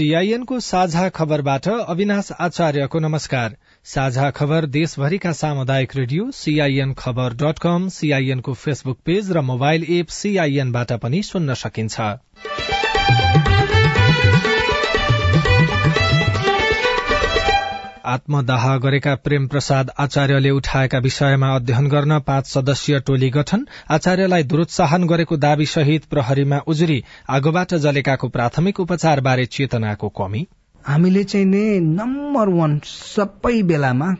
सीआईएनको साझा खबरबाट अविनाश आचार्यको नमस्कार। साझा खबर देशभरिका सामुदायिक रेडियो सीआईएन खबर डट कम सीआईएनको फेसबुक पेज र मोबाइल एप सीआईएनबाट पनि सुन्न सकिन्छ। आत्मदाह गरेका प्रेम प्रसाद आचार्यले उठाएका विषयमा अध्ययन गर्न पाँच सदस्यीय टोली गठन आचार्यलाई दुरोत्साहन गरेको दावी सहित प्रहरीमा उजुरी आगोबाट जलेकाको प्राथमिक उपचार बारे चेतनाको कमी। हामीले चाहिँ नै नम्बर वान सबै बेलामा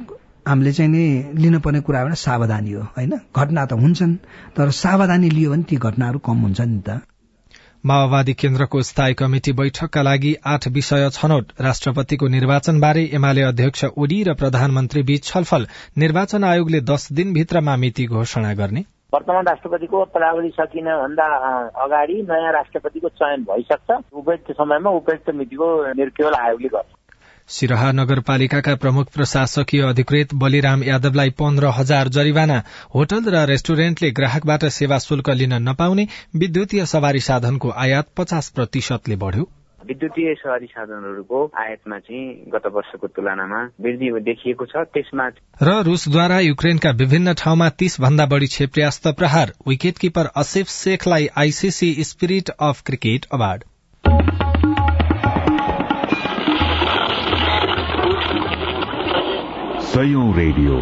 हामीले चाहिँ नै लिनुपर्ने कुरा सावधानी हो होइन? घटना त हुन्छन् तर सावधानी लियो भने ती घटनाहरू कम हुन्छ नि त। माओवादी केन्द्रको स्थायी कमिटी बैठकका लागि आठ विषय छनौट। राष्ट्रपतिको निर्वाचनबारे एमाले अध्यक्ष ओली र प्रधानमन्त्री बीच छलफल। निर्वाचन आयोगले दस दिनभित्रमा मिति घोषणा गर्ने। वर्तमान राष्ट्रपतिको पदावधि सकिन भन्दा अगाडि नयाँ राष्ट्रपतिको चयन भइसक्छ। उपयुक्त समयमा उपयुक्त मितिको निर्केवल आयोगले गर्छ। सिरहा नगरपालिकाका प्रमुख प्रशासकीय अधिकृत बलिराम यादवलाई पन्ध्र हजार जरिवाना होटल र रेस्टुरेन्टले ग्राहकबाट सेवा शुल्क लिन नपाउने विद्युतीय सवारी साधनको आयात पचास प्रतिशतले बढ़्यो। विद्युतीय सवारी साधनहरूको आयातमा चाहिँ गत वर्षको तुलनामा वृद्धि देखिएको छ। त्यसमा र रूसद्वारा युक्रेनका विभिन्न ठाउँमा तीस भन्दा बढ़ी क्षेप्यास्त्र प्रहार wicket keeper Asif शेखलाई ICC spirit of cricket award. सयौं radio.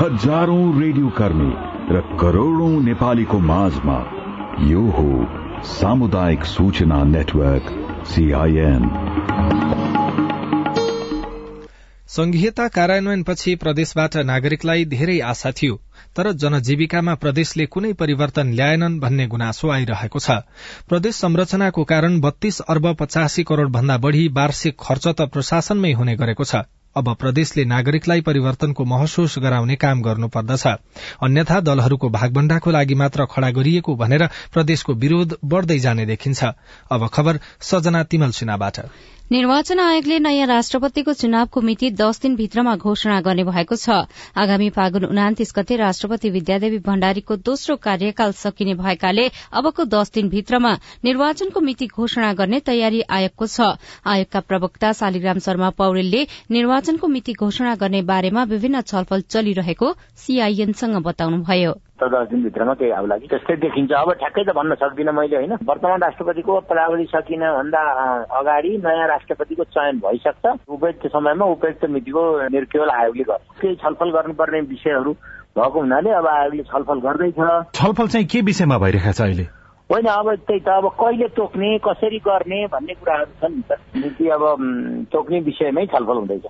हजारौं रेडियो कर्मी र करोड़ौं नेपालीको माझमा यो हो सामुदायिक सूचना नेटवर्क सीआईएन संघीयता कार्यान्वयनपछि प्रदेशबाट नागरिकलाई धेरै आशा थियो तर जनजीविकामा प्रदेशले कुनै परिवर्तन ल्याएनन् भन्ने गुनासो आइरहेको छ। प्रदेश संरचनाको कारण बत्तीस अर्ब पचासी करोड़ भन्दा बढ़ी वार्षिक खर्च त प्रशासनमै हुने गरेको छ। अब प्रदेशले नागरिकलाई परिवर्तनको महसुस गराउने काम गर्नुपर्दछ। अन्यथा दलहरूको भागभण्डाको लागि मात्र खड़ा गरिएको भनेर प्रदेशको विरोध बढ़दै जाने देखिन्छ। अब खबर सजना तिमल निर्वाचन आयोगले नयाँ राष्ट्रपतिको चुनावको मिति दस दिनभित्रमा घोषणा गर्ने भएको छ। आगामी फागुन उनातिस गते राष्ट्रपति विद्यादेवी भण्डारीको दोस्रो कार्यकाल सकिने भएकाले अबको दस दिनभित्रमा निर्वाचनको मिति घोषणा गर्ने तयारी आयोगको छ। आयोगका प्रवक्ता शालिग्राम शर्मा पौडेलले निर्वाचनको मिति घोषणा गर्ने बारेमा विभिन्न छलफल चलिरहेको सीआईएनसँग बताउनुभयो। तर दस दिनभित्रमा केही आउला कि त्यस्तै देखिन्छ। अब ठ्याक्कै त भन्न सक्दिनँ मैले होइन। वर्तमान राष्ट्रपतिको पदावधि सकिन भन्दा अगाडि नयाँ राष्ट्रपतिको चयन भइसक्छ। उपयुक्त समयमा उपयुक्त मितिको निर्केवल आयोगले गर्छ। केही छलफल गर्नुपर्ने विषयहरू भएको हुनाले अब आयोगले छलफल गर्दैछ। छलफल चाहिँ के विषयमा भइरहेको छ अहिले? होइन अब त्यही त अब कहिले तोक्ने कसरी गर्ने भन्ने कुराहरू छन्। नि त नीति अब तोक्ने विषयमै छलफल हुँदैछ।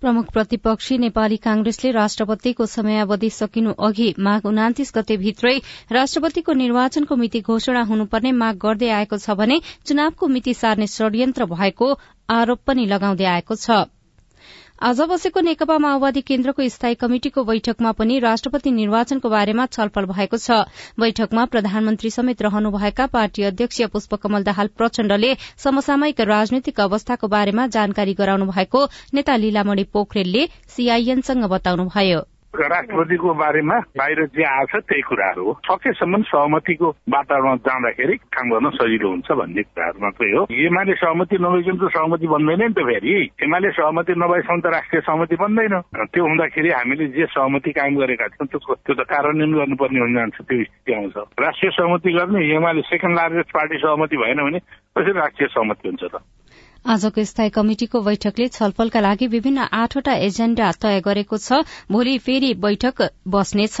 प्रमुख प्रतिपक्षी नेपाली कांग्रेसले राष्ट्रपतिको समयावधि सकिनु अघि माघ उनातिस गते भित्रै राष्ट्रपतिको निर्वाचनको मिति घोषणा हुनुपर्ने माग गर्दै आएको छ भने चुनावको मिति सार्ने षड्यन्त्र भएको आरोप पनि लगाउँदै आएको छ। आज बसेको नेकपा माओवादी केन्द्रको स्थायी कमिटिको बैठकमा पनि राष्ट्रपति निर्वाचनको बारेमा छलफल भएको छ। बैठकमा प्रधानमन्त्री समेत रहनुभएका पार्टी अध्यक्ष पुष्पकमल दाहाल प्रचण्डले समसामयिक राजनैतिक अवस्थाको बारेमा जानकारी गराउनु भएको नेता लीलामणि पोखरेलले सीआईएनसँग बताउनुभयो। राष्ट्रपतिको बारेमा बाहिर जे आएको छ त्यही कुराहरू हो। सकेसम्म सहमतिको वातावरण जाँदाखेरि काम गर्न सजिलो हुन्छ भन्ने कुराहरू मात्रै हो। एमाले सहमति नभइकन त सहमति बन्दैन नि त फेरि। एमाले सहमति नभएसम्म त राष्ट्रिय सहमति बन्दैन। त्यो हुँदाखेरि हामीले जे सहमति कायम गरेका थियौँ त्यो त्यो त कार्यान्वयन गर्नुपर्ने हुन जान्छ त्यो स्थिति आउँछ। राष्ट्रिय सहमति गर्ने एमाले सेकेन्ड लार्जेस्ट पार्टी सहमति भएन भने कसरी राष्ट्रिय सहमति हुन्छ त? आजको स्थायी कमिटिको बैठकले छलफलका लागि विभिन्न आठवटा एजेण्डा तय गरेको छ। भोलि फेरि बैठक बस्नेछ।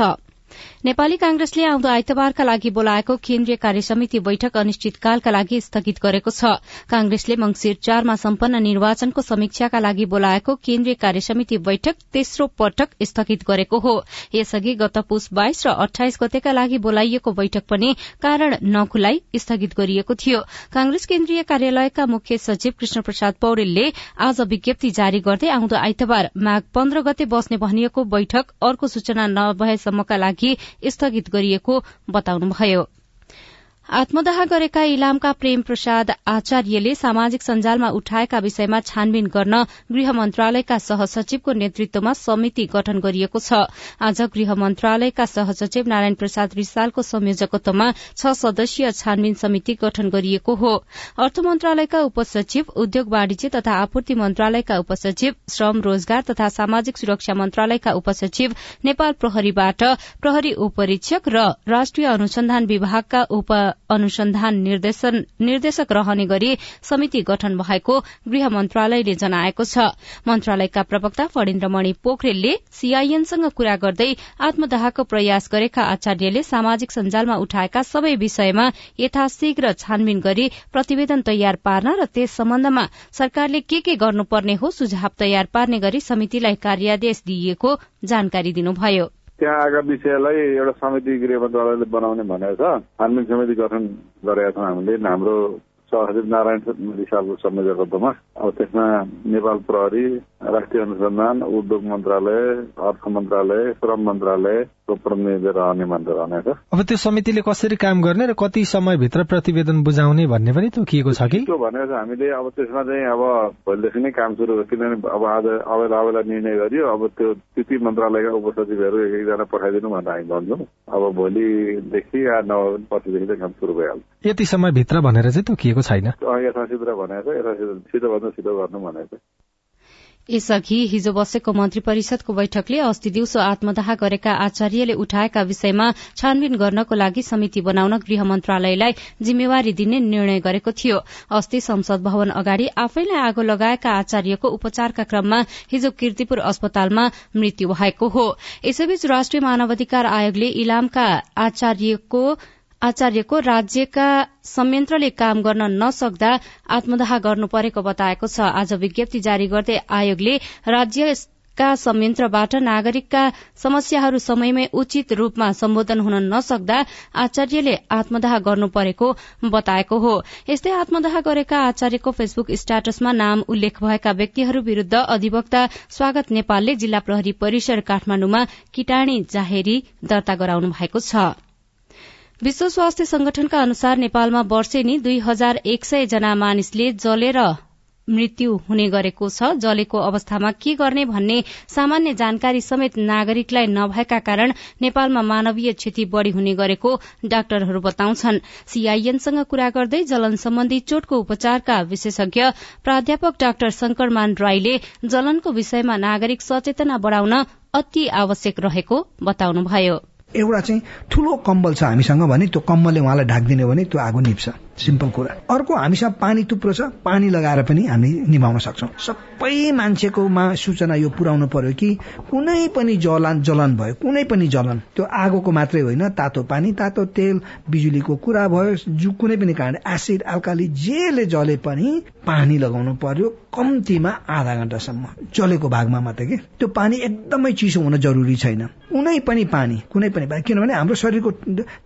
नेपाली कांग्रेसले आउँदो आइतबारका लागि बोलाएको केन्द्रीय कार्यसमिति बैठक अनिश्चितकालका लागि स्थगित गरेको छ। कांग्रेसले मंगिर चारमा सम्पन्न निर्वाचनको समीक्षाका लागि बोलाएको केन्द्रीय कार्यसमिति बैठक तेस्रो पटक स्थगित गरेको हो। यसअघि गत पुष बाइस र अठाइस गतेका लागि बोलाइएको बैठक पनि कारण नखुलाई स्थगित गरिएको थियो। कांग्रेस केन्द्रीय कार्यालयका मुख्य सचिव कृष्ण प्रसाद पौडेलले आज विज्ञप्ति जारी गर्दै आउँदो आइतबार माघ पन्ध्र गते बस्ने भनिएको बैठक अर्को सूचना नभएसम्मका लागि स्थगित गरिएको बताउनुभयो। आत्मदाह गरेका इलामका प्रेम प्रसाद आचार्यले सामाजिक सञ्जालमा उठाएका विषयमा छानबिन गर्न गृह मन्त्रालयका सहसचिवको नेतृत्वमा समिति गठन गरिएको छ। आज गृह मन्त्रालयका सहसचिव नारायण प्रसाद रिसालको संयोजकत्वमा छ सदस्यीय छानबिन समिति गठन गरिएको हो। अर्थ मन्त्रालयका उपसचिव उद्योग वाणिज्य तथा आपूर्ति मन्त्रालयका उपसचिव श्रम रोजगार तथा सामाजिक सुरक्षा मन्त्रालयका उपसचिव नेपाल प्रहरीबाट प्रहरी उपरीक्षक र राष्ट्रिय अनुसन्धान विभागका उप अनुसन्धान निर्देशक रहने गरी समिति गठन भएको गृह मन्त्रालयले जनाएको छ। मन्त्रालयका प्रवक्ता फणिन्द्रमणि पोखरेलले सीआईएनसँग कुरा गर्दै आत्मदाहको प्रयास गरेका आचार्यले सामाजिक सञ्जालमा उठाएका सबै विषयमा यथाशीघ्र छानबिन गरी प्रतिवेदन तयार पार्न र त्यस सम्बन्धमा सरकारले के के गर्नुपर्ने हो सुझाव तयार पार्ने गरी समितिलाई कार्यादेश दिइएको जानकारी दिनुभयो। त्यहाँ आएका विषयलाई एउटा समिति गृह मन्त्रालयले बनाउने भनेको छ। छानबिन समिति गठन गरेका छौँ हामीले। हाम्रो सहसचिव नारायण रिसालको संयोजकत्वमा अब त्यसमा नेपाल प्रहरी राष्ट्रिय अनुसन्धान उद्योग मन्त्रालय अर्थ मन्त्रालय श्रम मन्त्रालयको प्रतिनिधि रहने मान्छे रहनेछ अब त्यो समितिले कसरी काम गर्ने र कति समयभित्र प्रतिवेदन बुझाउने भन्ने पनि तोकिएको छ कि? त्यो भनेको छ हामीले अब त्यसमा चाहिँ अब भोलिदेखि नै काम सुरु किनभने अब आज अबेला अबेला निर्णय गरियो अब त्यो ती मन्त्रालयका उपसचिवहरू एक एकजना पठाइदिनु भनेर हामी भन्छौँ। अब भोलिदेखि या नभए पछिदेखि चाहिँ काम सुरु भइहाल्छ। यति समयभित्र भनेर चाहिँ तोकिएको छैन? यथासित भनेको छ यथासित छिटो भन्दा छिटो गर्नु भनेको छ। यसअघि हिजो बसेको मन्त्री परिषदको बैठकले अस्ति दिउँसो आत्मदाह गरेका आचार्यले उठाएका विषयमा छानबिन गर्नको लागि समिति बनाउन गृह मन्त्रालयलाई जिम्मेवारी दिने निर्णय गरेको थियो। अस्ति संसद भवन अगाडि आफैलाई आगो लगाएका आचार्यको उपचारका क्रममा हिजो किर्तिपुर अस्पतालमा मृत्यु भएको हो। यसैबीच राष्ट्रिय मानवाधिकार आयोगले इलामका आचार्यको आचार्यको राज्यका संयन्त्रले काम गर्न नसक्दा आत्मदाह गर्नु परेको बताएको छ। आज विज्ञप्ति जारी गर्दै आयोगले राज्यका संयन्त्रबाट नागरिकका समस्याहरू समयमै उचित रूपमा सम्बोधन हुन नसक्दा आचार्यले आत्मदाह गर्नु परेको बताएको हो। यस्तै आत्मदाह गरेका आचार्यको फेसबुक स्ट्याटसमा नाम उल्लेख भएका व्यक्तिहरू विरूद्ध अधिवक्ता स्वागत नेपालले जिल्ला प्रहरी परिसर काठमाण्डुमा किटाणी जाहेरी दर्ता गराउनु भएको छ। विश्व स्वास्थ्य संगठनका अनुसार नेपालमा वर्षेनी दुई हजार एक सय जना मानिसले जलेर मृत्यु हुने गरेको छ। जलेको अवस्थामा के गर्ने भन्ने सामान्य जानकारी समेत नागरिकलाई नभएका कारण नेपालमा मानवीय क्षति बढ़ी हुने गरेको डाक्टरहरू बताउँछन्। सीआईएनसँग कुरा गर्दै जलन सम्बन्धी चोटको उपचारका विशेषज्ञ प्राध्यापक डाक्टर शंकरमान राईले जलनको विषयमा नागरिक सचेतना बढ़ाउन अति आवश्यक रहेको बताउनुभयो। एउटा चाहिँ ठुलो कम्बल छ हामीसँग भने त्यो कम्बलले उहाँलाई ढाकिदिने भने त्यो आगो निप्छ। सिम्पल कुरा। अर्को हामीसँग पानी थुप्रो छ पानी लगाएर पनि हामी निभाउन सक्छौँ। सबै मान्छेकोमा सूचना यो पुर्याउनु पर्यो कि कुनै पनि जलन जलन भयो कुनै पनि जलन त्यो आगोको मात्रै होइन तातो पानी तातो तेल बिजुलीको कुरा भयो जु कुनै पनि कारण एसिड अल्काली जेले जले पनि पानी लगाउनु पर्यो कम्तीमा आधा घण्टासम्म जलेको भागमा मात्रै कि? त्यो पानी एकदमै चिसो हुन जरुरी छैन। कुनै पनि पानी कुनै पनि किनभने हाम्रो शरीरको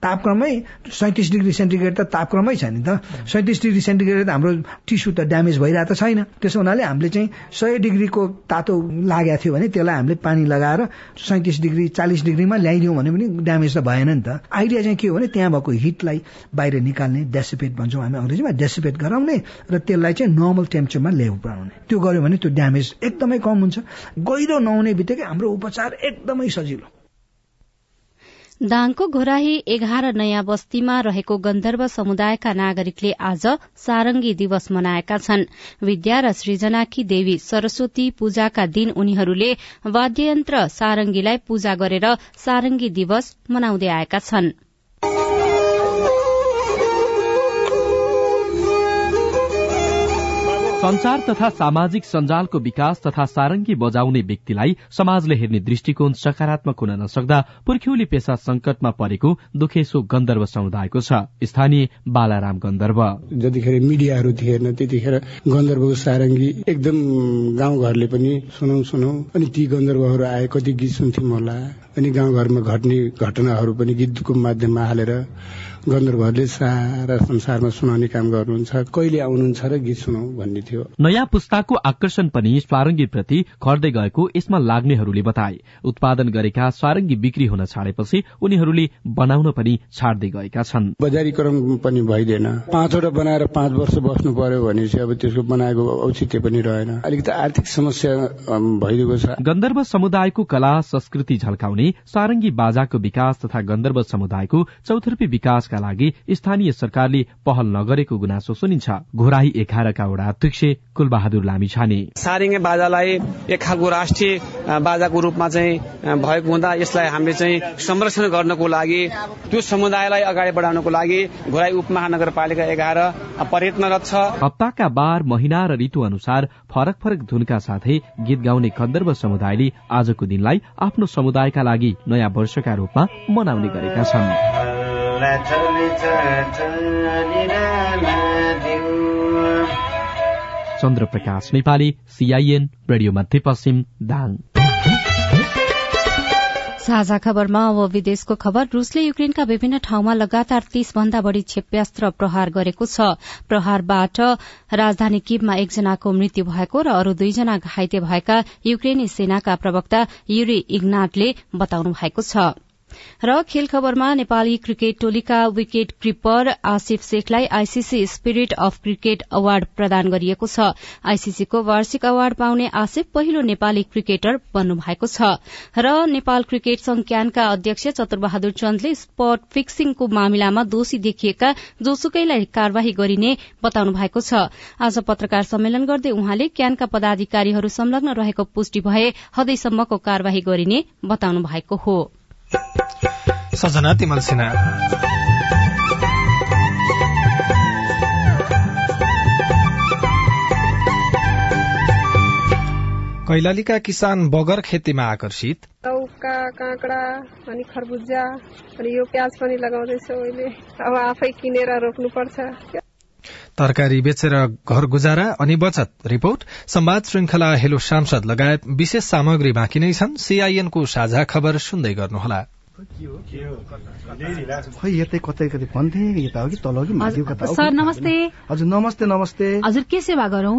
तापक्रमै सैतिस डिग्री सेन्टिग्रेड त तापक्रमै छ नि त सैतिस डिग्री सेन्टिग्रेड हाम्रो टिस्यु त ड्यामेज भइरहेको छैन। त्यसो हुनाले हामीले चाहिँ सय डिग्रीको तातो लागेको थियो भने त्यसलाई हामीले पानी लगाएर सैतिस डिग्री चालिस डिग्रीमा ल्याइदियौँ भने पनि ड्यामेज त भएन नि त। आइडिया चाहिँ के हो भने त्यहाँ भएको हिटलाई बाहिर निकाल्ने डेसिपेट भन्छौँ हामी अङ्ग्रेजीमा डेसिपेट गराउने र त्यसलाई चाहिँ नर्मल टेम्परेचरमा ल्याउ पुऱ्याउने। त्यो गर्यो भने त्यो ड्यामेज एकदमै कम हुन्छ। गहिरो नहुने बित्तिकै हाम्रो उपचार एकदमै सजिलो। दाङको घोराही एघार नयाँ बस्तीमा रहेको गन्धर्व समुदायका नागरिकले आज सारंगी दिवस मनाएका छन्। विद्या र सृजनाकी देवी सरस्वती पूजाका दिन उनीहरूले वाद्ययन्त्र सारंगीलाई पूजा गरेर सारंगी दिवस मनाउँदै आएका छनृ। संचार तथा सामाजिक सञ्जालको विकास तथा सारङ्गी बजाउने व्यक्तिलाई समाजले हेर्ने दृष्टिकोण सकारात्मक हुन नसक्दा पुर्ख्यौली पेसा संकटमा परेको दुखेसो गन्धर्व समुदायको छ। स्थानीय बालाराम गन्धर्व। जतिखेर मिडियाहरू थिएन त्यतिखेर गन्धर्वको सारङ्गी एकदम गाउँघरले पनि सुनौ सुनौ। अनि ती गन्धर्वहरू आए कति गीत सुन्थ्यौँ होला। अनि गाउँघरमा घट्ने घटनाहरू पनि गीतको माध्यममा हालेर गन्धर्वहरूले सारा संसारमा सुनाउने काम गर्नुहुन्छ। कहिले आउनुहुन्छ र गीत सुनाउ भन्ने थियो। नयाँ पुस्ताको आकर्षण पनि स्वारङ्गी प्रति घट्दै गएको यसमा लाग्नेहरूले बताए। उत्पादन गरेका स्वारङ्गी बिक्री हुन छाडेपछि उनीहरूले बनाउन पनि छाड्दै गएका छन्। बजारीकरण पनि भइदिएन। पाँचवटा बनाएर पाँच वर्ष बस्नु पर्यो भने चाहिँ अब त्यसको बनाएको औचित्य पनि रहेन। अलिकति आर्थिक समस्या भइदिएको छ। गन्धर्व समुदायको कला संस्कृति झल्काउने सारङ्गी बाजाको विकास तथा गन्धर्व समुदायको चौथर्पी विकास का लागि स्थानीय सरकारले पहल नगरेको गुनासो सुनिन्छ। घोराई एघारका वडा अध्यक्ष कुलबहादुर लामी छाने। सारिङ्गे बाजालाई एक खालको राष्ट्रिय बाजाको रूपमा चाहिँ भएको हुँदा यसलाई हामीले चाहिँ संरक्षण गर्नको लागि त्यो समुदायलाई अगाडि बढाउनको लागि घोराई उपमहानगरपालिका एघार प्रयत्नरत छ। हप्ताका बार महिना र ऋतु अनुसार फरक फरक धुनका साथै गीत गाउने कन्दर्व समुदायले आजको दिनलाई आफ्नो समुदायका लागि नयाँ वर्षका रूपमा मनाउने गरेका छन्। चन्द्र प्रकाश नेपाली सीआईएन रेडियो मध्यपश्चिम दाङ। साझा खबरमा अब विदेशको खबर। रूसले युक्रेनका विभिन्न ठाउँमा लगातार तीस भन्दा बढ़ी क्षेप्यास्त्र प्रहार गरेको छ। प्रहारबाट राजधानी किबमा एकजनाको मृत्यु भएको र अरू दुईजना घाइते भएका युक्रेनी सेनाका प्रवक्ता युरी इग्नाटले बताउनु भएको छ। र खेल खबरमा नेपाली क्रिकेट टोलीका wicket keeper Asif शेखलाई ICC spirit of cricket award प्रदान गरिएको छ। आईसीसीको वार्षिक अवार्ड पाउने आसिफ पहिलो नेपाली क्रिकेटर बन्नु भएको छ। र नेपाल क्रिकेट संघ क्यानका अध्यक्ष चतुरबहादुर चन्दले स्पट फिक्सिङको मामिलामा दोषी देखिएका जोसुकैलाई कार्यवाही गरिने बताउनु भएको छ। आज पत्रकार सम्मेलन गर्दै उहाँले क्यानका पदाधिकारीहरू संलग्न रहेको पुष्टि भए हदैसम्मको कार्यवाही गरिने बताउनु भएको हो। सजना तिमल कैलालीका किसान बगर खेतीमा आकर्षित। लौका काँक्रा अनि खरबुजा अनि यो प्याज पनि लगाउँदैछ अहिले अब आफै किनेर रोप्नुपर्छ। तरकारी बेचेर घर गुजारा अनि बचत। रिपोर्ट संवाद श्रृंखला हेलो सांसद लगायत विशेष सामग्री बाँकी नै छन्। सीआईएनको साझा खबर सुन्दै गर्नुहोला। खै यतै कतै कतै भन्थे यता हो कि तल हो कि माथि कता सर नमस्ते। हजुर नमस्ते नमस्ते। हजुर के सेवा गरौं?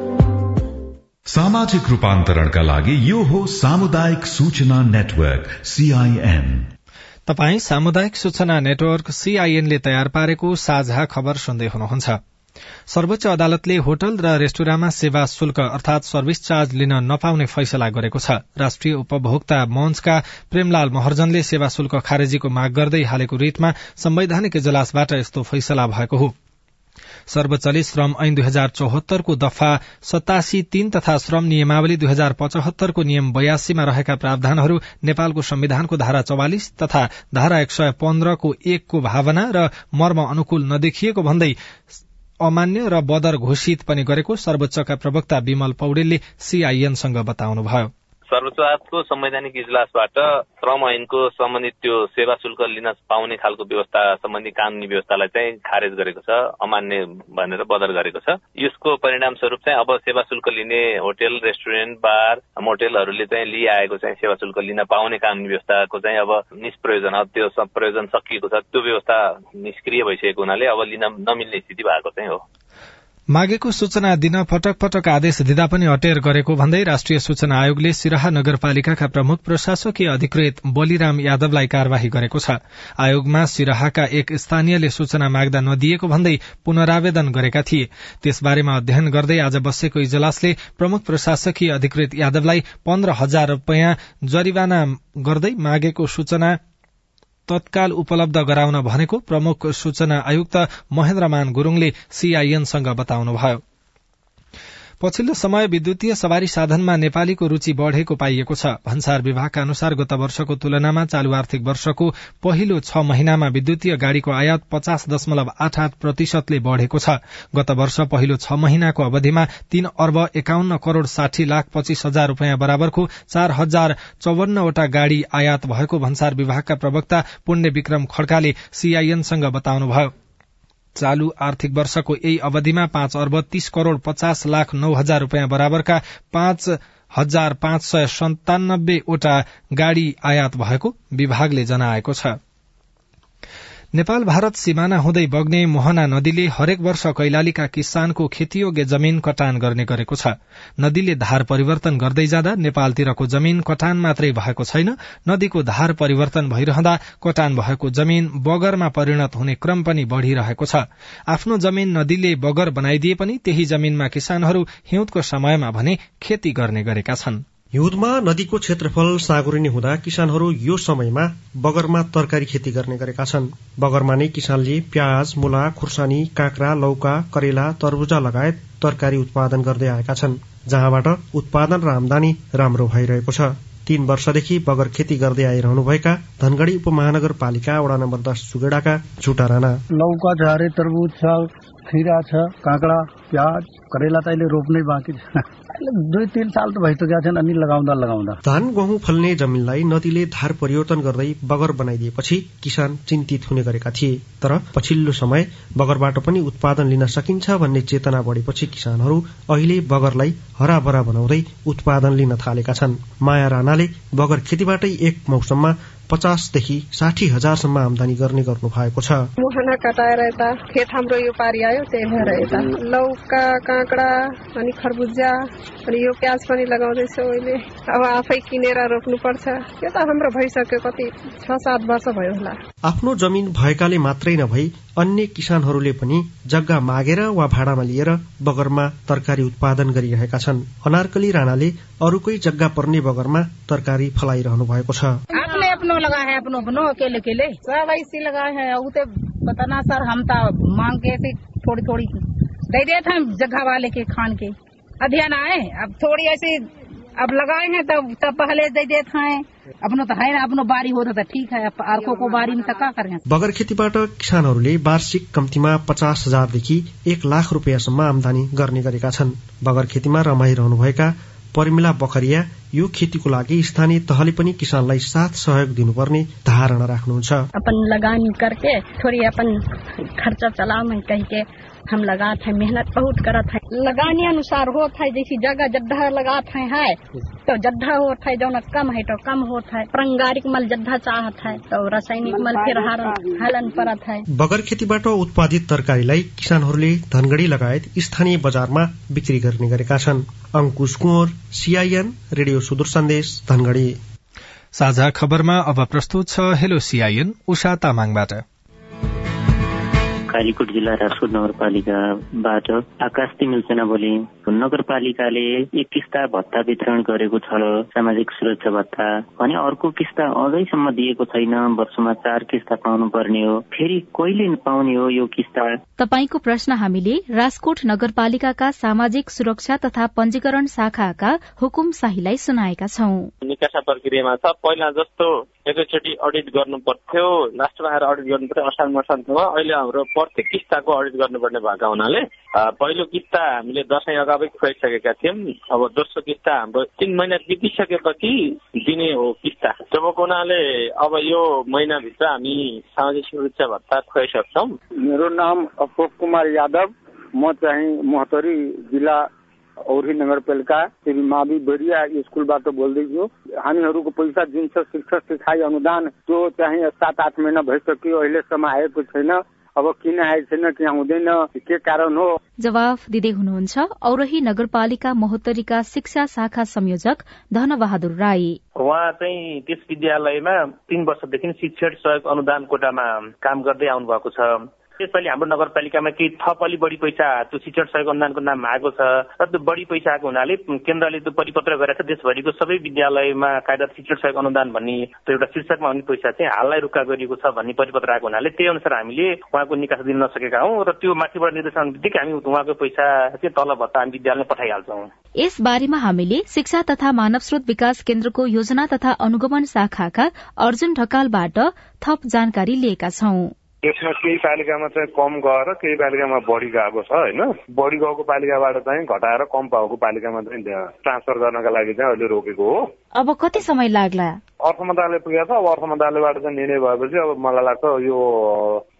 सामाजिक रूपान्तरणका लागि यो हो सामुदायिक सूचना नेटवर्क सीआईएन तपाई सामुदायिक सूचना नेटवर्क सीआईएनले तयार पारेको साझा खबर सुन्दै हुनुहुन्छ। सर्वोच्च अदालतले होटल र रेस्टुराँमा सेवा शुल्क अर्थात सर्भिस चार्ज लिन नपाउने फैसला गरेको छ। राष्ट्रिय उपभोक्ता मंचका प्रेमलाल महर्जनले सेवा शुल्क खारेजीको माग गर्दै हालेको रिटमा संवैधानिक इजलासबाट यस्तो फैसला भएको हो। सर्वोच्चले श्रम ऐन दुई हजार चौहत्तरको दफा सतासी तीन तथा श्रम नियमावली दुई हजार पचहत्तरको नियम बयासीमा रहेका प्रावधानहरू नेपालको संविधानको धारा चौवालिस तथा धारा एक सय पन्ध्रको एकको भावना र मर्म अनुकूल नदेखिएको भन्दै अमान्य र बदर घोषित पनि गरेको सर्वोच्चका प्रवक्ता विमल पौडेलले सीआईएनसँग बताउनुभयो। सर्वोच्चको संवैधानिक इजलासबाट श्रम ऐनको सम्बन्धित त्यो सेवा शुल्क लिन पाउने खालको व्यवस्था सम्बन्धी कानूनी व्यवस्थालाई चाहिँ खारेज गरेको छ अमान्य भनेर बदर गरेको छ। यसको परिणाम स्वरूप चाहिँ अब सेवा शुल्क लिने होटेल रेस्टुरेन्ट बार मोटेलहरूले चाहिँ लिइआएको चाहिँ सेवा शुल्क लिन पाउने कानूनी व्यवस्थाको चाहिँ अब निष्प्रयोजन त्यो प्रयोजन सकिएको छ। त्यो व्यवस्था निष्क्रिय भइसकेको हुनाले अब लिन नमिल्ने स्थिति भएको चाहिँ हो। मागेको सूचना दिन पटक पटक आदेश दिँदा पनि अटेर गरेको भन्दै राष्ट्रिय सूचना आयोगले सिराहा नगरपालिकाका प्रमुख प्रशासकीय अधिकृत बलिराम यादवलाई कार्यवाही गरेको छ। आयोगमा सिराहाका एक स्थानीयले सूचना माग्दा नदिएको भन्दै पुनरावेदन गरेका थिए। त्यसबारेमा अध्ययन गर्दै आज बसेको इजलासले प्रमुख प्रशासकीय अधिकृत यादवलाई पन्ध्र हजार रूपियाँ जरिवाना गर्दै मागेको सूचना तत्काल उपलब्ध गराउन भनेको प्रमुख सूचना आयुक्त महेन्द्रमान गुरूङले सीआईएनसँग बताउनुभयो। पछिल्लो समय विद्युतीय सवारी साधनमा नेपालीको रूचि बढ़ेको पाइएको छ। भन्सार विभागका अनुसार गत वर्षको तुलनामा चालू आर्थिक वर्षको पहिलो छ महिनामा विद्युतीय गाड़ीको आयात पचास दशमलव आठ आठ प्रतिशतले बढ़ेको छ। गत वर्ष पहिलो छ महिनाको अवधिमा तीन अर्ब एकाउन्न करोड़ साठी लाख पच्चीस हजार रूपियाँ बराबरको चार हजार चौवन्नवटा गाड़ी आयात भएको भन्सार विभागका प्रवक्ता पुण्य विक्रम खड्काले सीआईएनसँग बताउनुभयो। चालू आर्थिक वर्षको यही अवधिमा पाँच अर्ब तीस करोड़ पचास लाख नौ हजार रूपियाँ बराबरका पाँच हजार पाँच सय सन्तानब्बेवटा गाड़ी आयात भएको विभागले जनाएको छ। नेपाल भारत सिमाना हुँदै बग्ने मोहना नदीले हरेक वर्ष कैलालीका किसानको खेतीयोग्य जमीन कटान गर्ने गरेको छ। नदीले धार परिवर्तन गर्दै जाँदा नेपालतिरको जमीन कटान मात्रै भएको छैन। नदीको धार परिवर्तन भइरहँदा कटान भएको जमीन बगरमा परिणत हुने क्रम पनि बढ़िरहेको छ। आफ्नो जमीन नदीले बगर बनाइदिए पनि त्यही जमीनमा किसानहरू हिउँदको समयमा भने खेती गर्ने गरेका छनृ। हिउँदमा नदीको क्षेत्रफल साँगुरिने हुँदा किसानहरू यो समयमा बगरमा तरकारी खेती गर्ने गरेका छन्। बगरमा नै किसानले प्याज मुला खुर्सानी काँक्रा लौका करेला तरबुजा लगायत तरकारी उत्पादन गर्दै आएका छन् जहाँबाट उत्पादन र आमदानी राम्रो भइरहेको छ। तीन वर्षदेखि बगर खेती गर्दै आइरहनुभएका धनगढ़ी उपमहानगरपालिका वडा नम्बर दस सुगेडाका झुटा राणा। लौका अरे तरबुज छ खिरा छ काँक्रा प्याज करेला त अहिले रोप्नै बाँकी छ। दुई तिन साल त भइसकेका छन् अनि लगाउँदा लगाउँदा। धान गहुँ फल्ने जमिनलाई नदीले धार परिवर्तन गर्दै बगर बनाइदिएपछि किसान चिन्तित हुने गरेका थिए। तर पछिल्लो समय बगरबाट पनि उत्पादन लिन सकिन्छ भन्ने चेतना बढेपछि किसानहरू अहिले बगरलाई हराभरा बनाउँदै उत्पादन लिन थालेका छन्। माया राणाले बगर खेतीबाटै एक मौसममा पचासदेखि साठी हजारसम्म आमदानी गर्ने गर्नु भएको छ। मुहाना कटाएर यता खेत हाम्रो यो पारी आयो त्यही भएर यता लौका काँक्रा अनि खरबुजा अनि यो प्याज पनि लगाउँदैछौ अहिले अब आफै किनेर रोप्नु पर्छ यो त हाम्रो भइसक्यो कति छ सात वर्ष भयो होला। आफ्नो जमिन भएकाले मात्रै नभई अन्य किसानहरूले पनि जग्गा मागेर वा भाडामा लिएर बगरमा तरकारी उत्पादन गरिरहेका छन्। अनारकली राणाले अरूकै जग्गा पर्ने बगरमा तरकारी फलाइरहनु भएको छ। अपनो लगा है, अपनो अपनो, अकेले अकेले। सब ऐसे लगा है उते पता ना सर, हम तो मांग के ऐसे थोड़ी थोड़ी दे देते हैं जगह वाले के, खान के। अध्ययन आए, अब थोड़ी ऐसे, अब लगाए हैं तब तब पहले दे देते हैं अपनो त है आफ्नो बारी होता त ठिक है अर्कोको बारीमा त का गर्ने बगर खेतीबाट किसानहरूले वार्षिक कम्तीमा पचास हजारदेखि एक लाख रुपियाँसम्म आमदानी गर्ने गरेका छन्। बगर खेतीमा रमाइरहनुभएका परिमिला बखरिया यो खेतीको लागि स्थानीय तहले पनि किसानलाई साथ सहयोग दिनुपर्ने धारणा राख्नुहुन्छ। अपन लगानी करके थोड़ी अपन खर्चा हम लगाते हैं मेहनत बहुत करत है। लगाने अनुसार होता है जैसी जगह जद्दा लगाते हैं है तो जद्दा होता है जो कम है तो कम होता है। पारंगारिक मल जद्दा चाहत है तो रासायनिक मल फिर हलन परत है। बगर खेतीबाट उत्पादित तरकारीलाई किसानहरूले धनगढ़ी लगायत स्थानीय बजारमा बिक्री गर्ने गरेका छन्। अंकुश कुँवर सीआईएन रेडियो सुदूर सन्देश धनगढ़ी। साझा खबरमा अब प्रस्तुत छ हेलो सीआईएन उषा तामाङबाट। कालीकोट जिल्ला राजकोट नगरपालिकाबाट आकाश तिमिल सेना बोली नगरपालिकाले एक किस्ता भत्ता वितरण गरेको छ सामाजिक सुरक्षा भत्ता भने अर्को किस्ता अझैसम्म दिएको छैन वर्षमा चार किस्ता पाउनु पर्ने हो। फेरि कहिले पाउने हो यो किस्ता? तपाईँको प्रश्न हामीले राजकोट नगरपालिकाका सामाजिक सुरक्षा तथा पञ्जीकरण शाखाका हुकुम शाहीलाई सुनाएका छौं। निकासा प्रक्रियामा छ। पहिला जस्तो एकैचोटि अडिट गर्नु पर्थ्यो लास्टमा आएर अडिट गर्नु पर्थ्यो असार मसान्तमा अहिले हाम्रो प्रत्येक किस्ताको अडिट गर्नुपर्ने भएको हुनाले पहिलो किस्ता हामीले दसैँ अगावै खुवाइसकेका थियौँ। अब दोस्रो किस्ता हाम्रो तिन महिना बितिसकेपछि दिने हो किस्ता। जबको हुनाले अब यो महिनाभित्र हामी सामाजिक सुरक्षा भत्ता खुवाइसक्छौँ मेरो नाम अशोक कुमार यादव। म चाहिँ मोहतरी जिल्ला औरी नगरपालिका श्री मावि बेरिया स्कुलबाट बोल्दैछु। हामीहरूको पैसा जुन छ शिक्षा सिकाइ अनुदान त्यो चाहिँ सात आठ महिना भइसक्यो। अहिलेसम्म आएको छैन। अब किन आएको छैन कि आउँदैन के कारण हो? जवाफ दिँदै हुनुहुन्छ औरही नगरपालिका महोत्तरीका शिक्षा शाखा संयोजक धनबहादुर राई। उहाँ चाहिँ त्यस विद्यालयमा तीन वर्षदेखि शिक्षण सहयोग अनुदान कोटामा काम गर्दै आउनु भएको छ। त्यसपालि हाम्रो नगरपालिकामा केही थप अलि बढी पैसा त्यो शिक्षण सहयोग अनुदानको नाममा आएको छ र त्यो बढी पैसा आएको हुनाले केन्द्रले त्यो परिपत्र गरेको छ देशभरिको सबै विद्यालयमा कार्यरत शिक्षण सहयोग अनुदान भन्ने त्यो एउटा शीर्षकमा आउने पैसा चाहिँ हाललाई रुक्का गरिएको छ भन्ने परिपत्र आएको हुनाले त्यही अनुसार हामीले उहाँको निकास दिन नसकेका हौँ र त्यो माथिबाट निर्देशन बित्तिकै हामी उहाँको पैसा चाहिँ तल भत्ता हामी विद्यालयमा पठाइहाल्छौँ। यस बारेमा हामीले शिक्षा तथा मानव स्रोत विकास केन्द्रको योजना तथा अनुगमन शाखाका अर्जुन ढकालबाट थप जानकारी लिएका छौं। यसमा केही पालिकामा चाहिँ कम गएर केही पालिकामा बढी गएको छ होइन? बढी गएको पालिकाबाट चाहिँ घटाएर कम भएको पालिकामा चाहिँ ट्रान्सफर गर्नका लागि चाहिँ अहिले रोकेको हो। अब कति समय लाग्ला? अर्थ मन्त्रालय पुगेको छ अब अर्थ मन्त्रालयबाट चाहिँ निर्णय भएपछि अब मलाई लाग्छ यो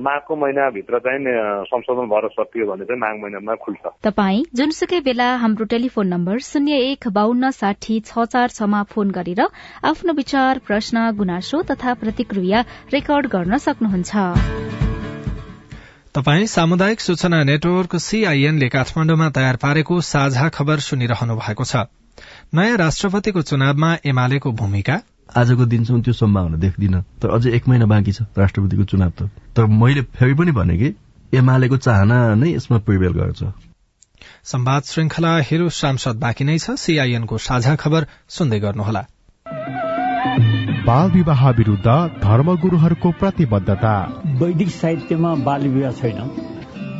माघको महिनाभित्र चाहिँ संशोधन भएर सकियो भने चाहिँ माघ महिनामा खुल्छ। तपाई जुनसुकै बेला हाम्रो टेलिफोन नम्बर शून्य एक बान्न साठी छ चार छमा फोन गरेर आफ्नो विचार प्रश्न गुनासो तथा प्रतिक्रिया रेकर्ड गर्न सक्नुहुन्छ। तपाई सामुदायिक सूचना नेटवर्क सीआईएनले काठमाण्डुमा तयार पारेको साझा खबर सुनिरहनु भएको छ। नयाँ राष्ट्रपतिको चुनावमा एमालेको भूमिका? आजको दिनसम्म त्यो सम्भावना देख्दिन तर अझै एक महिना बाँकी छ राष्ट्रपतिको चुनाव त। तर मैले फेरि पनि भने कि एमालेको चाहना नै यसमा प्रिभेल गर्छ। संवाद श्रृंखला हिरो सांसद बाँकी नै छ। सीआईएनको साझा खबर सुन्दै गर्नुहोला। बाल विवाह विरूद्ध धर्मगुरूहरूको प्रतिबद्धता। वैदिक साहित्यमा बाल विवाह छैन।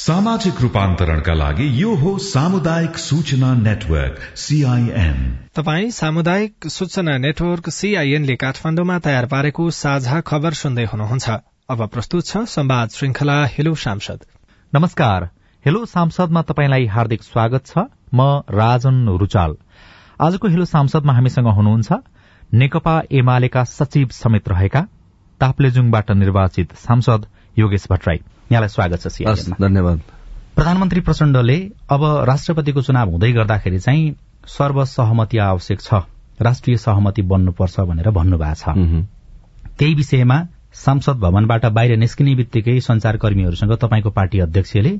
सामाजिक रूपान्तरणका लागि यो हो सामुदायिक सूचना नेटवर्क सीआईएन तपाई सामुदायिक सूचना नेटवर्क सीआईएनले काठमाण्डुमा तयार पारेको साझा खबर सुन्दै हुनुहुन्छ। अब प्रस्तुत छ संवाद श्रृंखला हेलो सांसद। नमस्कार हेलो सांसदमा तपाईँलाई हार्दिक स्वागत छ। म राजन रुचाल। आजको हेलो सांसदमा हामीसँग हुनुहुन्छ नेकपा एमालेका सचिव समेत रहेका ताप्लेजुङबाट निर्वाचित सांसद योगेश भट्टराई। यहाँलाई स्वागत छ धन्यवाद। प्रधानमन्त्री प्रचण्डले अब राष्ट्रपतिको चुनाव हुँदै गर्दाखेरि चाहिँ सर्वसहमति आवश्यक छ राष्ट्रिय सहमति बन्नुपर्छ भनेर भन्नुभएको छ। त्यही विषयमा सांसद भवनबाट बाहिर निस्किने बित्तिकै संचारकर्मीहरूसँग तपाईँको पार्टी अध्यक्षले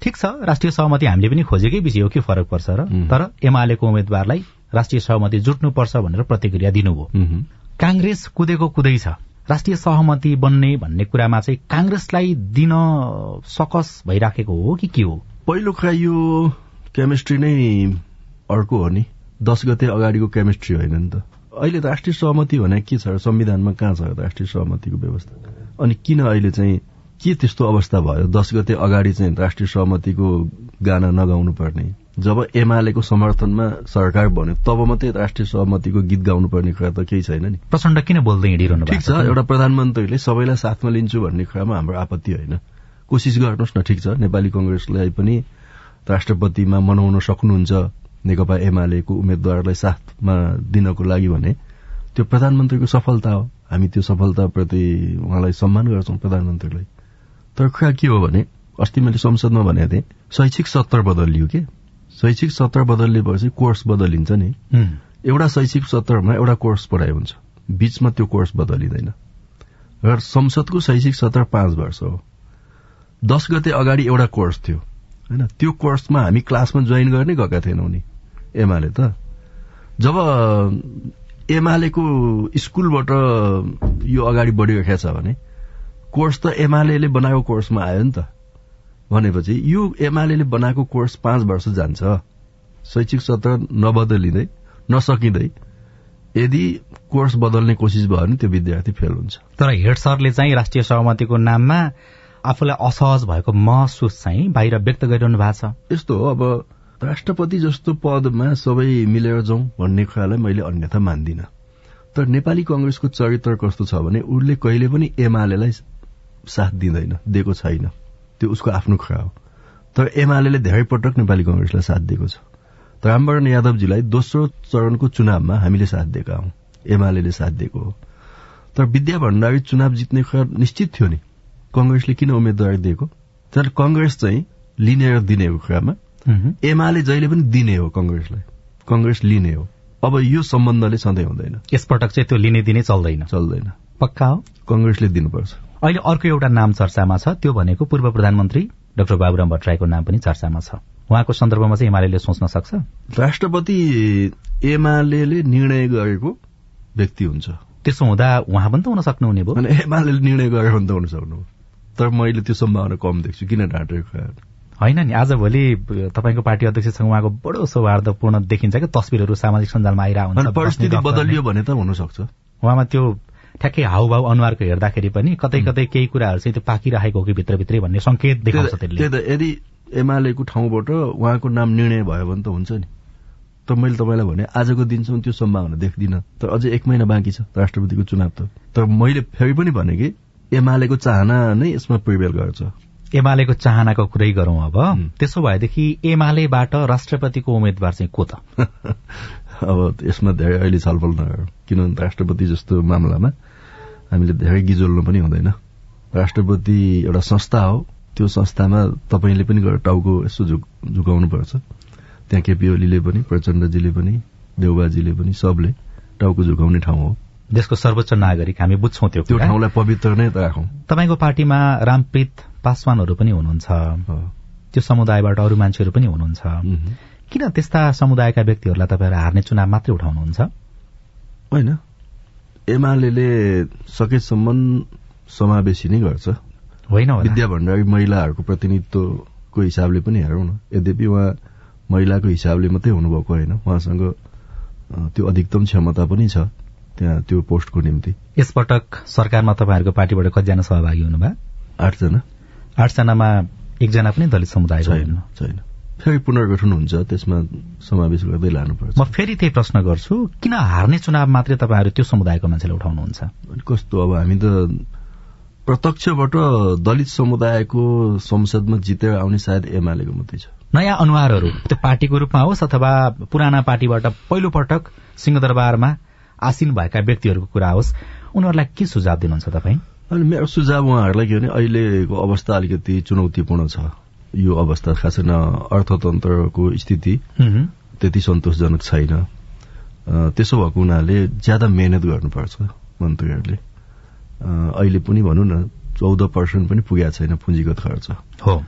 ठिक छ राष्ट्रिय सहमति हामीले पनि खोजेकै विषय हो के फरक पर्छ र? तर एमालेको उम्मेद्वारलाई राष्ट्रिय सहमति जुट्नुपर्छ भनेर प्रतिक्रिया दिनुभयो। कांग्रेस कुदेको कुदै छ। राष्ट्रिय सहमति बन्ने भन्ने कुरामा चाहिँ कांग्रेसलाई दिन सकस भइराखेको हो कि के हो? पहिलो कुरा यो केमिस्ट्री नै अर्को हो नि। दस गते अगाडिको केमिस्ट्री होइन नि त। अहिले राष्ट्रिय सहमति भने के छ संविधानमा कहाँ छ राष्ट्रिय सहमतिको व्यवस्था? अनि किन अहिले चाहिँ के त्यस्तो अवस्था भयो? दस गते अगाडि चाहिँ राष्ट्रिय सहमतिको गाना नगाउनु पर्ने जब एमालेको समर्थनमा सरकार बन्यो तब मात्रै राष्ट्रिय सहमतिको गीत गाउनु पर्ने कुरा त केही छैन नि। प्रचण्ड किन बोल्दै हिँडिरहनु ठिक छ एउटा प्रधानमन्त्रीले सबैलाई साथमा लिन्छु भन्ने कुरामा हाम्रो आपत्ति होइन। कोसिस गर्नुहोस् न ठिक छ नेपाली कंग्रेसलाई पनि राष्ट्रपतिमा मनाउन सक्नुहुन्छ नेकपा एमालेको उम्मेद्वारलाई साथमा दिनको लागि भने। त्यो प्रधानमन्त्रीको सफलता हो। हामी त्यो सफलताप्रति उहाँलाई सम्मान गर्छौं प्रधानमन्त्रीलाई। तर कुरा के हो भने अस्ति मैले संसदमा भनेको थिएँ शैक्षिक सत्र बदलियो के? शैक्षिक सत्र बदलिएपछि कोर्स बदलिन्छ नि। एउटा शैक्षिक सत्रमा एउटा कोर्स पढाइ हुन्छ। बीचमा त्यो कोर्स बदलिँदैन। र संसदको शैक्षिक सत्र पाँच वर्ष हो। दस गते अगाडि एउटा कोर्स थियो। होइन त्यो कोर्समा हामी क्लासमा जोइन गर्ने गएका थिएनौँ नि। एमाले त। जब एमालेको स्कुलबाट यो अगाडि बढिरहेको छ भने कोर्स त एमाले बनाएको कोर्समा आयो नि त। भनेपछि यो एमाले बनाएको कोर्स पाँच वर्ष जान्छ। शैक्षिक सत्र नबदलिँदै नसकिँदै यदि कोर्स बदल्ने कोसिस भयो भने त्यो विद्यार्थी फेल हुन्छ। तर हेड सरले चाहिँ राष्ट्रिय सहमतिको नाममा आफूलाई असहज भएको महसुस चाहिँ बाहिर व्यक्त गरिरहनु भएको छ। यस्तो हो अब राष्ट्रपति जस्तो पदमा सबै मिलेर जाउँ भन्ने कुरालाई मैले अन्यथा मान्दिन। तर नेपाली कंग्रेसको चरित्र कस्तो छ भने उसले कहिले पनि एमालेलाई साथ दिँदैन दिएको छैन। त्यो उसको आफ्नो कुरा हो तर एमाले धेरै पटक नेपाली कंग्रेसलाई साथ दिएको छ। तर रामवरण यादवजीलाई दोस्रो चरणको चुनावमा हामीले साथ दिएका हौं। एमाले साथ दिएको हो। तर विद्या भण्डारी चुनाव जित्ने कुरा निश्चित थियो नि। कंग्रेसले किन उम्मेद्वार दिएको? तर कंग्रेस चाहिँ लिने र दिनेको कुरामा एमाले जहिले पनि दिने हो कंग्रेसलाई कंग्रेस लिने हो। अब यो सम्बन्धले सधैँ हुँदैन। यसपटक चाहिँ त्यो लिने दिने चल्दैन। चल्दैन। पक्का हो? कंग्रेसले दिनुपर्छ। अहिले अर्को एउटा नाम चर्चामा छ त्यो भनेको पूर्व प्रधानमन्त्री डाक्टर बाबुराम भट्टराईको नाम पनि चर्चामा छ। उहाँको सन्दर्भमा चाहिँ एमाले सोच्न सक्छ? राष्ट्रपति एमाले निर्णय गरेको व्यक्ति हुन्छ। त्यसो हुँदा उहाँ पनि त हुन सक्नुहुने भयो। एमाले निर्णय गरेर पनि त हुन सक्नु तर मैले त्यो सम्भावना कम देख्छु। किन ढाँटेको होइन नि आजभोलि तपाईँको पार्टी अध्यक्षसँग उहाँको बडो सौहार्दपूर्ण देखिन्छ क्या तस्विरहरू सामाजिक सञ्जालमा आइरहेको हुन्छ परिस्थिति बदलियो भने त हुन सक्छ उहाँमा त्यो ठ्याक्कै हाउभाउ अनुहारको हेर्दाखेरि पनि कतै कतै केही कुराहरू चाहिँ त्यो पाकिरहेको हो कि भित्रभित्रै भन्ने संकेत देखाउँछ त्यसले। यदि एमालेको ठाउँबाट उहाँको नाम निर्णय भयो भने त हुन्छ नि। त मैले तपाईँलाई भने आजको दिनसम्म त्यो सम्भावना देख्दिनँ। तर अझै एक महिना बाँकी छ राष्ट्रपतिको चुनाव त। तर मैले फेरि पनि भने कि एमालेको चाहना नै यसमा प्रिभेल गर्छ। एमालेको चाहनाको कुरै गरौं अब। त्यसो भएदेखि एमालेबाट राष्ट्रपतिको उम्मेद्वार चाहिँ को त? अब यसमा धेरै अहिले छलफल नगरौँ किनभने राष्ट्रपति जस्तो मामलामा हामीले धेरै गिजोल्नु पनि हुँदैन। राष्ट्रपति एउटा संस्था हो त्यो संस्थामा तपाईँले पनि गएर टाउको यसो झुक झुकाउनु पर्छ। त्यहाँ केपी ओलीले पनि प्रचण्डजीले पनि देउबाजीले पनि सबले टाउको झुकाउने ठाउँ हो। देशको सर्वोच्च नागरिक हामी बुझ्छौँ त्यो त्यो ठाउँलाई पवित्र नै राखौँ। तपाईँको पार्टीमा रामप्रीत पासवानहरू पनि हुनुहुन्छ। त्यो समुदायबाट अरू मान्छेहरू पनि हुनुहुन्छ। किन त्यस्ता समुदायका व्यक्तिहरूलाई तपाईँहरू हार्ने चुनाव मात्रै उठाउनुहुन्छ? होइन। एमाले सकेसम्म समावेशी नै गर्छ। होइन विद्या भण्डारी महिलाहरूको प्रतिनिधित्वको हिसाबले पनि हेरौँ न। यद्यपि उहाँ महिलाको हिसाबले मात्रै हुनुभएको होइन। उहाँसँग त्यो अधिकतम क्षमता पनि छ त्यहाँ त्यो पोस्टको निम्ति। यसपटक सरकारमा तपाईँहरूको पार्टीबाट कतिजना सहभागी हुनुभयो? आठजना। आठजनामा एकजना पनि दलित समुदाय छैन छैन। फेरि पुनर्गठन हुन्छ त्यसमा समावेश गर्दै लानुपर्छ। म फेरि त्यही प्रश्न गर्छु किन हार्ने चुनाव मात्रै तपाईँहरू त्यो समुदायको मान्छेले उठाउनुहुन्छ? कस्तो अब हामी त प्रत्यक्षबाट दलित समुदायको संसदमा जितेर आउने सायद एमालेको मात्रै छ। नयाँ अनुहारहरू त्यो पार्टीको रूपमा होस् अथवा पुराना पार्टीबाट पहिलो पटक सिंहदरबारमा आसीन भएका व्यक्तिहरूको कुरा होस् उनीहरूलाई के सुझाव दिनुहुन्छ तपाईँ? अनि मेरो सुझाव उहाँहरूलाई के भने अहिलेको अवस्था अलिकति चुनौतीपूर्ण छ। यो अवस्था खास अर्थतन्त्रको स्थिति त्यति सन्तोषजनक छैन। त्यसो भएको हुनाले ज्यादा मेहनत गर्नुपर्छ मन्त्रीहरूले। अहिले पनि भनौँ न चौध पर्सेन्ट पनि पुगेको छैन पुँजीगत खर्च। हो।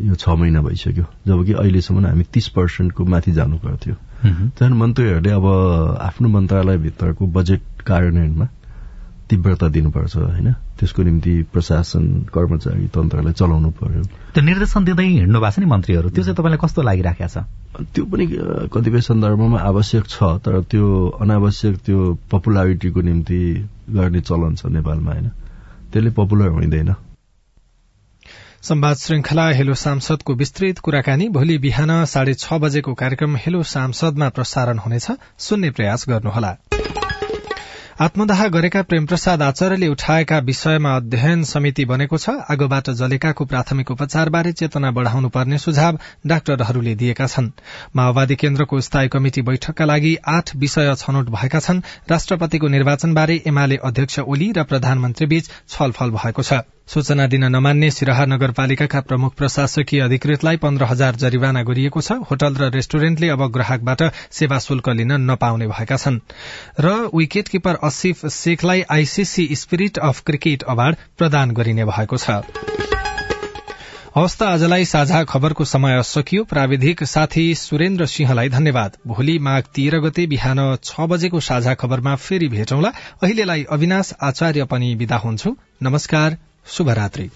यो छ महिना भइसक्यो। जबकि अहिलेसम्म हामी तीस पर्सेन्टको माथि जानु पर्थ्यो त्यहाँदेखि मन्त्रीहरूले अब आफ्नो मन्त्रालयभित्रको बजेट कार्यान्वयनमा तीव्रता दिनुपर्छ होइन? त्यसको निम्ति प्रशासन कर्मचारी तन्त्रलाई चलाउनु पर्यो। त्यो निर्देशन दिँदै हिँड्नु भएको छ नि मन्त्रीहरू। त्यो चाहिँ तपाईँलाई कस्तो लागिराखेको छ? त्यो पनि कतिपय सन्दर्भमा आवश्यक छ तर त्यो अनावश्यक त्यो पपुलारिटीको निम्ति गर्ने चलन छ नेपालमा होइन? त्यसले पपुलर हुँदैन। संवाद श्रृंखला हेलो सांसदको विस्तृत कुराकानी भोलि बिहान साढे छ बजेको कार्यक्रम हेलो सांसदमा प्रसारण हुनेछ। सुन्ने प्रयास गर्नुहोला। आत्मदाह गरेका प्रेमप्रसाद आचार्यले उठाएका विषयमा अध्ययन समिति बनेको छ। आगोबाट जलेकाको प्राथमिक उपचारबारे चेतना बढ़ाउनु पर्ने सुझाव डाक्टरहरूले दिएका छन्। माओवादी केन्द्रको स्थायी कमिटि बैठकका लागि आठ विषय छनौट भएका छन्। राष्ट्रपतिको निर्वाचनबारे एमाले अध्यक्ष ओली र प्रधानमन्त्री बीच छलफल भएको छ। सूचना दिन नमान्ने सिराहा नगरपालिकाका प्रमुख प्रशासकीय अधिकृतलाई पन्ध्र हजार जरिवाना गरिएको छ। होटल र रेस्टुरेन्टले अब ग्राहकबाट सेवा शुल्क लिन नपाउने भएका छन्। र wicket keeper Asif शेखलाई ICC spirit of cricket award प्रदान गरिने भएको छ। हवस् आजलाई साझा खबरको समय सकियो प्राविधिक साथी सुरेन्द्र सिंहलाई धन्यवाद। भोलि माघ तेह्र गते बिहान छ बजेको साझा खबरमा फेरि भेटौँला। अहिलेलाई अविनाश आचार्य पनि विदा हुन्छु। नमस्कार। शुभरात्री।